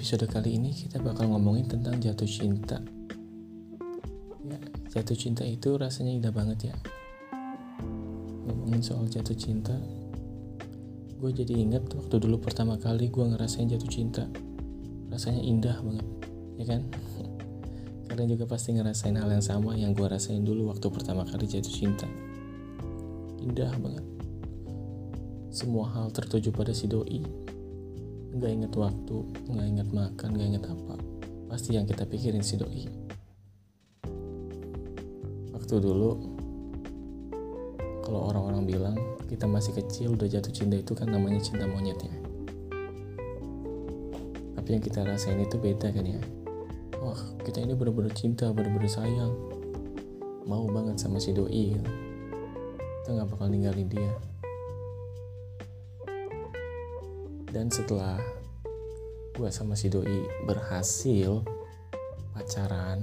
episode kali ini kita bakal ngomongin tentang jatuh cinta. Ya, jatuh cinta itu rasanya indah banget ya. Ngomongin soal jatuh cinta, gue jadi inget waktu dulu pertama kali gue ngerasain jatuh cinta. Rasanya indah banget, ya kan? Kalian juga pasti ngerasain hal yang sama yang gue rasain dulu waktu pertama kali jatuh cinta. Indah banget. Semua hal tertuju pada si doi, nggak inget waktu, nggak inget makan, nggak inget apa. Pasti yang kita pikirin si doi. Waktu dulu, kalau orang-orang bilang kita masih kecil udah jatuh cinta itu kan namanya cinta monyet ya. Tapi yang kita rasain itu beda kan ya. Wah, kita ini bener-bener cinta, bener-bener sayang. Mau banget sama si doi. Gitu. Kita nggak bakal ninggalin dia. Dan setelah gue sama si doi berhasil pacaran,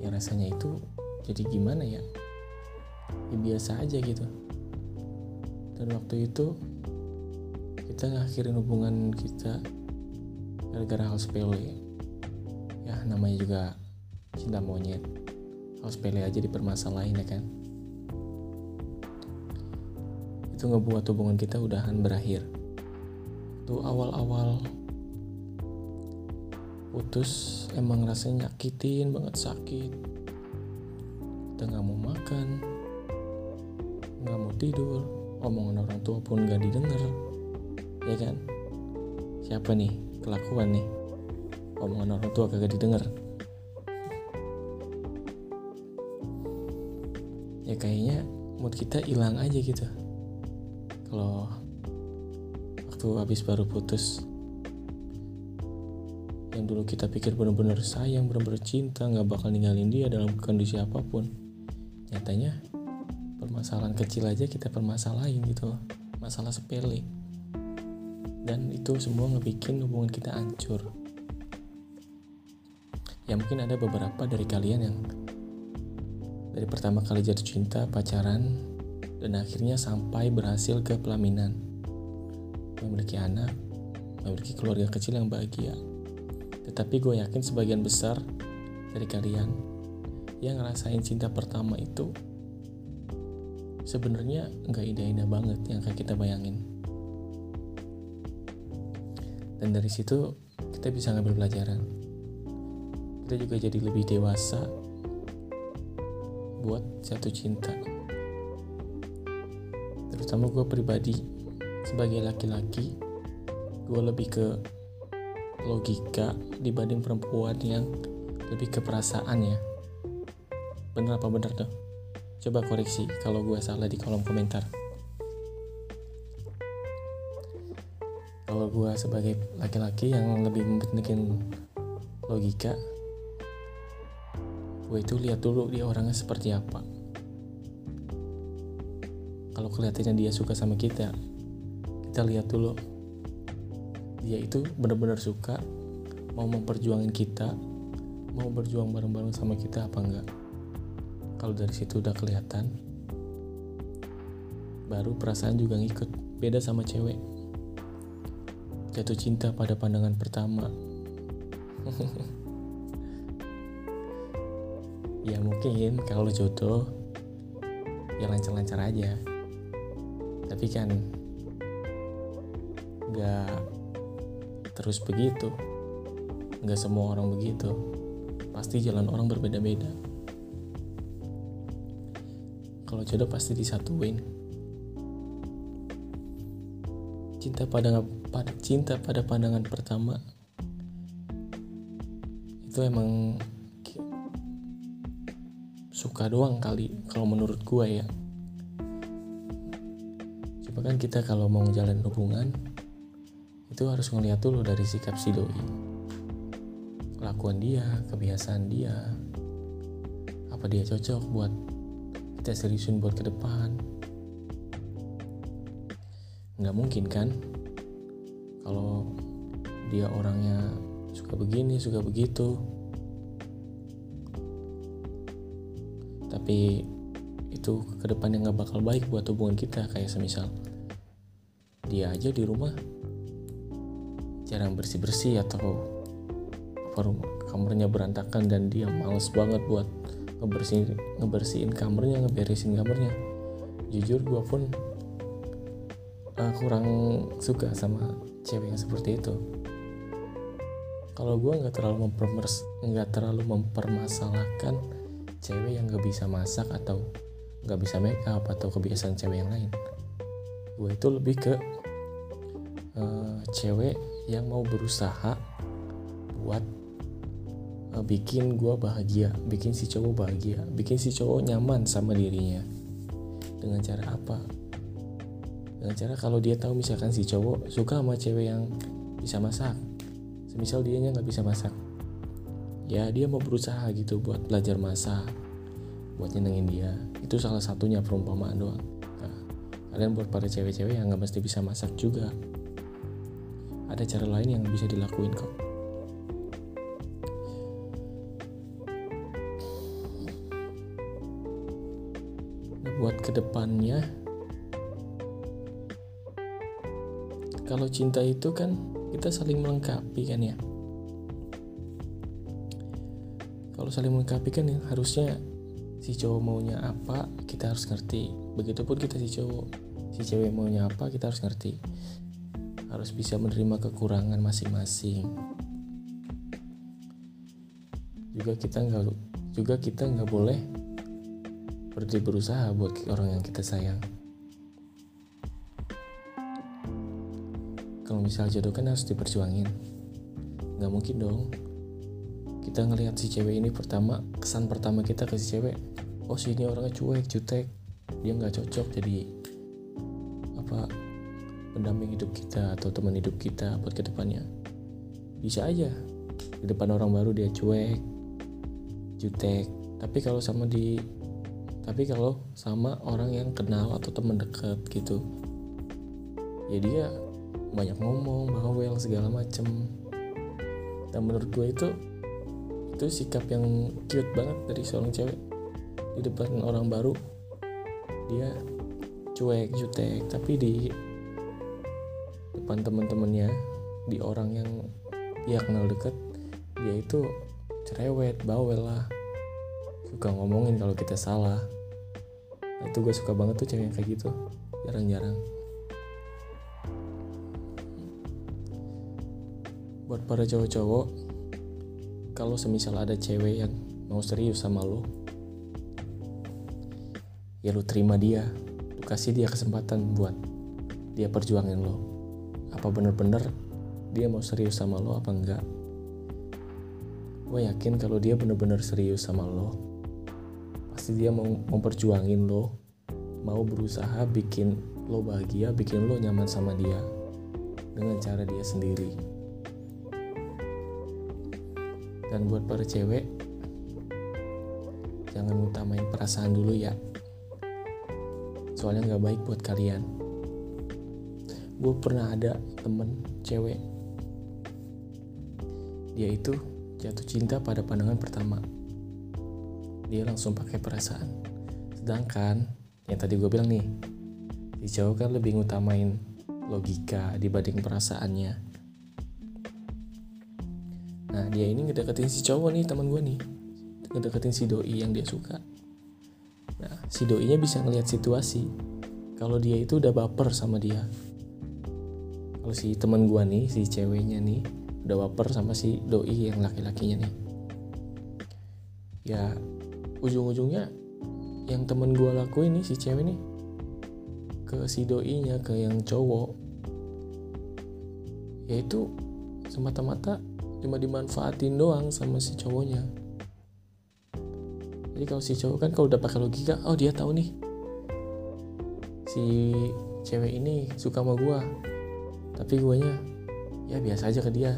ya rasanya itu jadi gimana ya? Ya biasa aja gitu. Dan waktu itu kita ngakhirin hubungan kita gara-gara hal sepele. Ya namanya juga cinta monyet. Hal sepele aja dipermasalahin ya kan. Itu ngebuat hubungan kita udahan berakhir waktu awal-awal putus emang rasanya nyakitin banget sakit. Kita nggak mau makan nggak mau tidur omongan orang tua pun nggak didengar. Ya kan? Siapa nih? Kelakuan nih. Omongan orang tua kagak didengar. Ya kayaknya mood kita hilang aja gitu. Kalau waktu habis baru putus. Yang dulu kita pikir bener-bener sayang bener-bener cinta nggak bakal ninggalin dia dalam kondisi apa pun. Nyatanya permasalahan kecil aja kita permasalahin gitu loh. Masalah sepele. Dan itu semua ngebikin hubungan kita hancur. Ya mungkin ada beberapa dari kalian yang dari pertama kali jatuh cinta pacaran dan akhirnya sampai berhasil ke pelaminan memiliki anak, memiliki keluarga kecil yang bahagia. Tetapi gue yakin sebagian besar dari kalian yang ngerasain cinta pertama itu sebenarnya nggak indah-indah banget yang kayak kita bayangin. Dan dari situ kita bisa ngambil pelajaran. Kita juga jadi lebih dewasa buat jatuh cinta. Terutama gue pribadi sebagai laki-laki gue lebih ke logika dibanding perempuan yang lebih ke perasaan ya. Bener apa bener tuh? Coba koreksi kalau gue salah di kolom komentar. Kalau gue sebagai laki-laki yang lebih mempentingkan logika gue itu lihat dulu dia orangnya seperti apa. Kalau kelihatannya dia suka sama kita kita lihat dulu. Dia itu benar-benar suka mau memperjuangin kita mau berjuang bareng-bareng sama kita apa enggak. Kalau dari situ udah kelihatan baru perasaan juga ngikut. Beda sama cewek. Jatuh cinta pada pandangan pertama. Ya mungkin kalau jodoh ya lancar-lancar aja. Tapi kan nggak terus begitu. Nggak semua orang begitu. Pasti jalan orang berbeda-beda. Kalau jodoh pasti disatuin. Cinta pada pada cinta pada pandangan pertama. Itu emang suka doang kali kalau menurut gua ya. Coba kan kita kalau mau jalan hubungan itu harus ngeliat dulu dari sikap si doi. Kelakuan dia kebiasaan dia. Apa dia cocok buat kita seriusin buat ke depan? Nggak mungkin kan? Kalau dia orangnya suka begini suka begitu. Tapi itu ke depannya nggak bakal baik buat hubungan kita. Kayak semisal dia aja di rumah jarang bersih-bersih atau kamarnya berantakan dan dia males banget buat ngebersihin ngebersihin kamarnya ngeberesin kamarnya. Jujur gue pun uh, kurang suka sama cewek yang seperti itu. Kalau gue nggak terlalu mempermers nggak terlalu mempermasalahkan cewek yang nggak bisa masak atau nggak bisa make up atau kebiasaan cewek yang lain. Gue itu lebih ke uh, cewek yang mau berusaha buat uh, bikin gue bahagia bikin si cowok bahagia bikin si cowok nyaman sama dirinya. Dengan cara apa? Dengan cara kalau dia tahu misalkan si cowok suka sama cewek yang bisa masak semisal dia nggak bisa masak ya dia mau berusaha gitu buat belajar masak buat nyenengin dia. Itu salah satunya perumpamaan doang. Nah, kalian buat para cewek-cewek yang nggak mesti bisa masak juga ada cara lain yang bisa dilakuin kok nah, buat ke depannya kalau cinta itu kan kita saling melengkapi kan ya? Kalau saling melengkapi kan ya, harusnya si cowok maunya apa kita harus ngerti. Begitupun kita si cowok si cewek maunya apa kita harus ngerti harus bisa menerima kekurangan masing-masing. Juga kita nggak juga kita nggak boleh berhenti berusaha buat orang yang kita sayang. Kalau misal jodoh kan harus diperjuangin. Nggak mungkin dong. Kita ngelihat si cewek ini pertama kesan pertama kita ke si cewek oh si ini orangnya cuek jutek. Dia nggak cocok jadi pendamping hidup kita atau teman hidup kita buat ke depannya bisa aja. Di depan orang baru dia cuek jutek. Tapi kalau sama di tapi kalau sama orang yang kenal atau teman dekat gitu ya dia banyak ngomong bawel segala macem. Dan menurut gue itu itu sikap yang cute banget dari seorang cewek. Di depan orang baru dia cuek jutek. Tapi di depan teman-temannya di orang yang dia kenal deket dia itu cerewet bawel lah. Suka ngomongin kalau kita salah. Nah, itu gue suka banget tuh cewek yang kayak gitu. Jarang-jarang. Buat para cowok-cowok kalau semisal ada cewek yang mau serius sama lo ya lo terima dia. Lo kasih dia kesempatan buat dia perjuangin lo apa bener-bener dia mau serius sama lo apa enggak? Gue yakin kalau dia bener-bener serius sama lo pasti dia mau memperjuangin lo mau berusaha bikin lo bahagia bikin lo nyaman sama dia dengan cara dia sendiri. Dan buat para cewek jangan utamain perasaan dulu ya. Soalnya nggak baik buat kalian gue pernah ada temen cewek. Dia itu jatuh cinta pada pandangan pertama. Dia langsung pakai perasaan. Sedangkan yang tadi gue bilang nih di cowok kan lebih ngutamain logika dibanding perasaannya. Nah dia ini ngedeketin si cowok nih teman gue nih. Ngedeketin si doi yang dia suka. Nah si doi nya bisa ngelihat situasi. Kalau dia itu udah baper sama dia kalau si teman gue nih si ceweknya nih udah baper sama si doi yang laki-lakinya nih. Ya ujung-ujungnya yang temen gue lakuin nih si cewek nih ke si doi nya ke yang cowok. Yaitu semata-mata cuma dimanfaatin doang sama si cowoknya. Jadi kalau si cowok kan kalau udah pakai logika oh dia tahu nih si cewek ini suka sama gua tapi guanya ya biasa aja ke dia.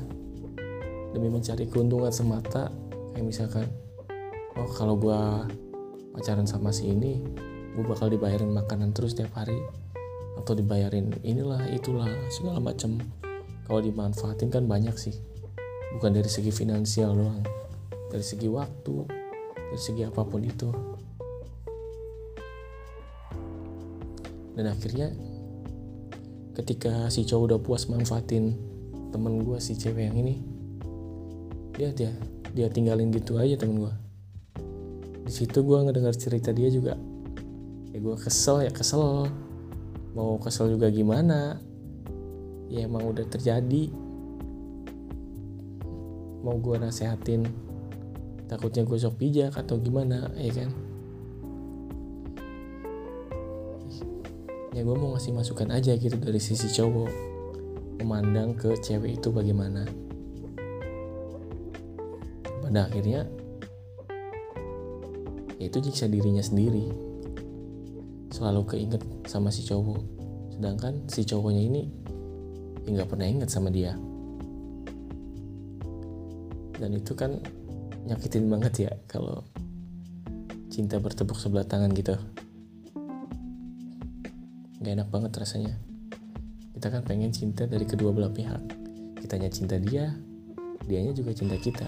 Demi mencari keuntungan semata kayak misalkan oh kalau gua pacaran sama si ini gue bakal dibayarin makanan terus tiap hari. Atau dibayarin inilah itulah segala macam kalau dimanfaatin kan banyak sih. Bukan dari segi finansial doang. Dari segi waktu dari segi apa pun itu. Dan akhirnya ketika si cowok udah puas manfaatin temen gue si cewek yang ini dia dia dia tinggalin gitu aja temen gue di situ gue ngedengar cerita dia juga. Ya gue kesel ya kesel. Mau kesel juga gimana? Ya emang udah terjadi. Mau gue nasehatin takutnya gue sok bijak atau gimana ya kan ya gue mau ngasih masukan aja gitu dari sisi cowok. Memandang ke cewek itu bagaimana. Pada akhirnya ya itu nyiksa dirinya sendiri. Selalu keinget sama si cowok. Sedangkan si cowoknya ini ya nggak pernah inget sama dia. Dan itu kan nyakitin banget ya kalau cinta bertepuk sebelah tangan gitu gak enak banget rasanya. Kita kan pengen cinta dari kedua belah pihak. Kitanya cinta dia dianya juga cinta kita.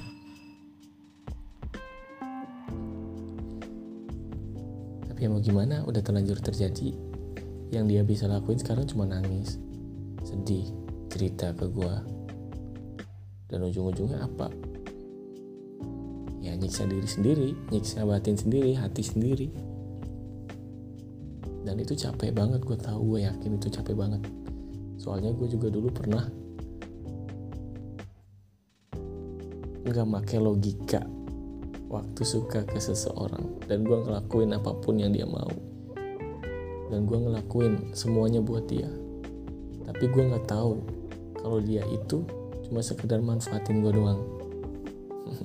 Tapi ya mau gimana udah terlanjur terjadi. Yang dia bisa lakuin sekarang cuma nangis sedih cerita ke gua. Dan ujung-ujungnya apa? Ya nyiksa diri sendiri nyiksa batin sendiri hati sendiri dan itu capek banget gue tahu gue yakin itu capek banget. Soalnya gue juga dulu pernah nggak make logika waktu suka ke seseorang. Dan gue ngelakuin apa pun yang dia mau. Dan gue ngelakuin semuanya buat dia. Tapi gue nggak tahu kalau dia itu cuma sekedar manfaatin gue doang.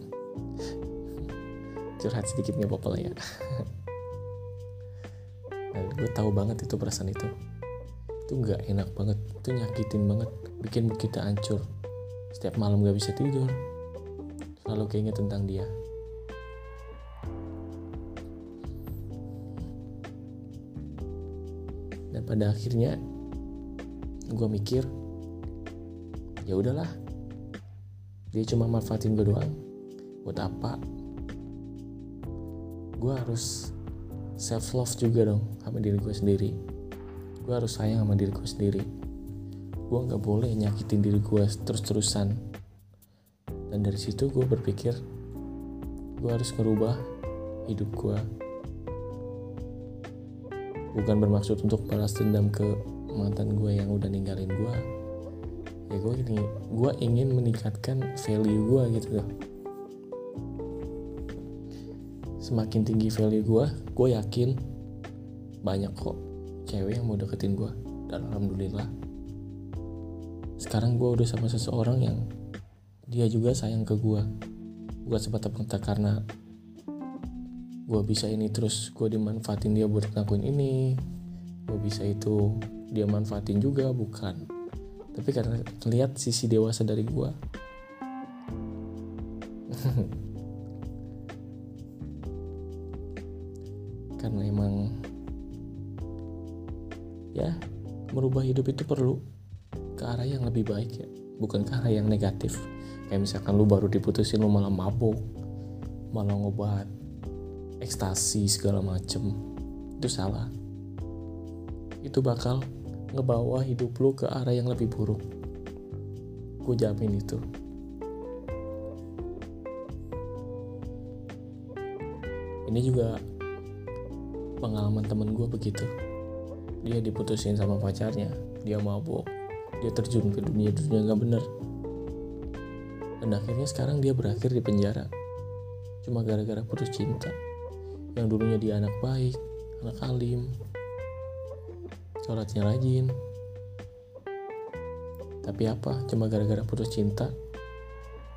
Curhat sedikit nggak apa-apa ya gue tahu banget itu perasaan itu. Itu nggak enak banget. Itu nyakitin banget. Bikin kita hancur. Setiap malam gak bisa tidur. Selalu keinget tentang dia. Dan pada akhirnya gue mikir ya udahlah. Dia cuma manfaatin gue doang. Buat apa? Gue harus self love juga dong sama diri gue sendiri. Gue harus sayang sama diri gue sendiri. Gue nggak boleh nyakitin diri gue terus terusan dan dari situ gue berpikir gue harus ngerubah hidup gue bukan bermaksud untuk balas dendam ke mantan gue yang udah ninggalin gue ya gue ini gue ingin meningkatkan value gue gitu loh. Semakin tinggi value gue gue yakin banyak kok cewek yang mau deketin gue dan alhamdulillah sekarang gue udah sama seseorang yang dia juga sayang ke gue bukan semata-mata karena gue bisa ini terus gue dimanfaatin dia buat ngelakuin ini. Gue bisa itu dia manfaatin juga bukan. Tapi karena lihat sisi dewasa dari gue karena emang ya merubah hidup itu perlu ke arah yang lebih baik ya bukan ke arah yang negatif. Kayak misalkan lu baru diputusin lu malah mabuk malah ngobat ekstasi segala macem itu salah. Itu bakal ngebawa hidup lu ke arah yang lebih buruk. Gue jamin itu. Ini juga pengalaman temen gue begitu dia diputusin sama pacarnya. Dia mabuk. Dia terjun ke dunia dunia nggak bener. Dan akhirnya sekarang dia berakhir di penjara. Cuma gara-gara putus cinta. Yang dulunya dia anak baik anak alim. Sholatnya rajin. Tapi apa? Cuma gara-gara putus cinta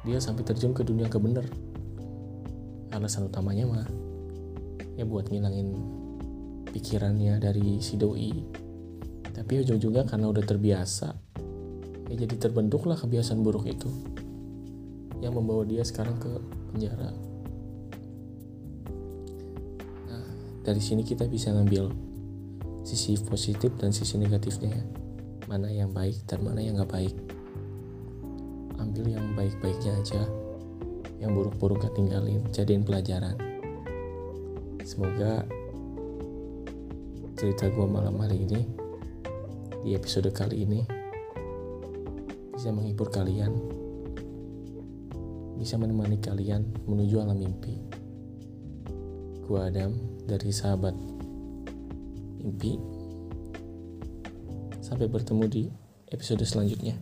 dia sampai terjun ke dunia kebener alasan utamanya mah ya buat ngilangin pikirannya dari si doi. Tapi ujung-ujungnya karena udah terbiasa ya jadi terbentuklah kebiasaan buruk itu yang membawa dia sekarang ke penjara. Nah dari sini kita bisa ngambil sisi positif dan sisi negatifnya ya. Mana yang baik dan mana yang gak baik. Ambil yang baik-baiknya aja yang buruk-buruk gak tinggalin jadiin pelajaran. Semoga cerita gue malam hari ini di episode kali ini bisa menghibur kalian, bisa menemani kalian menuju alam mimpi. Gua Adam dari sahabat mimpi. Sampai bertemu di episode selanjutnya.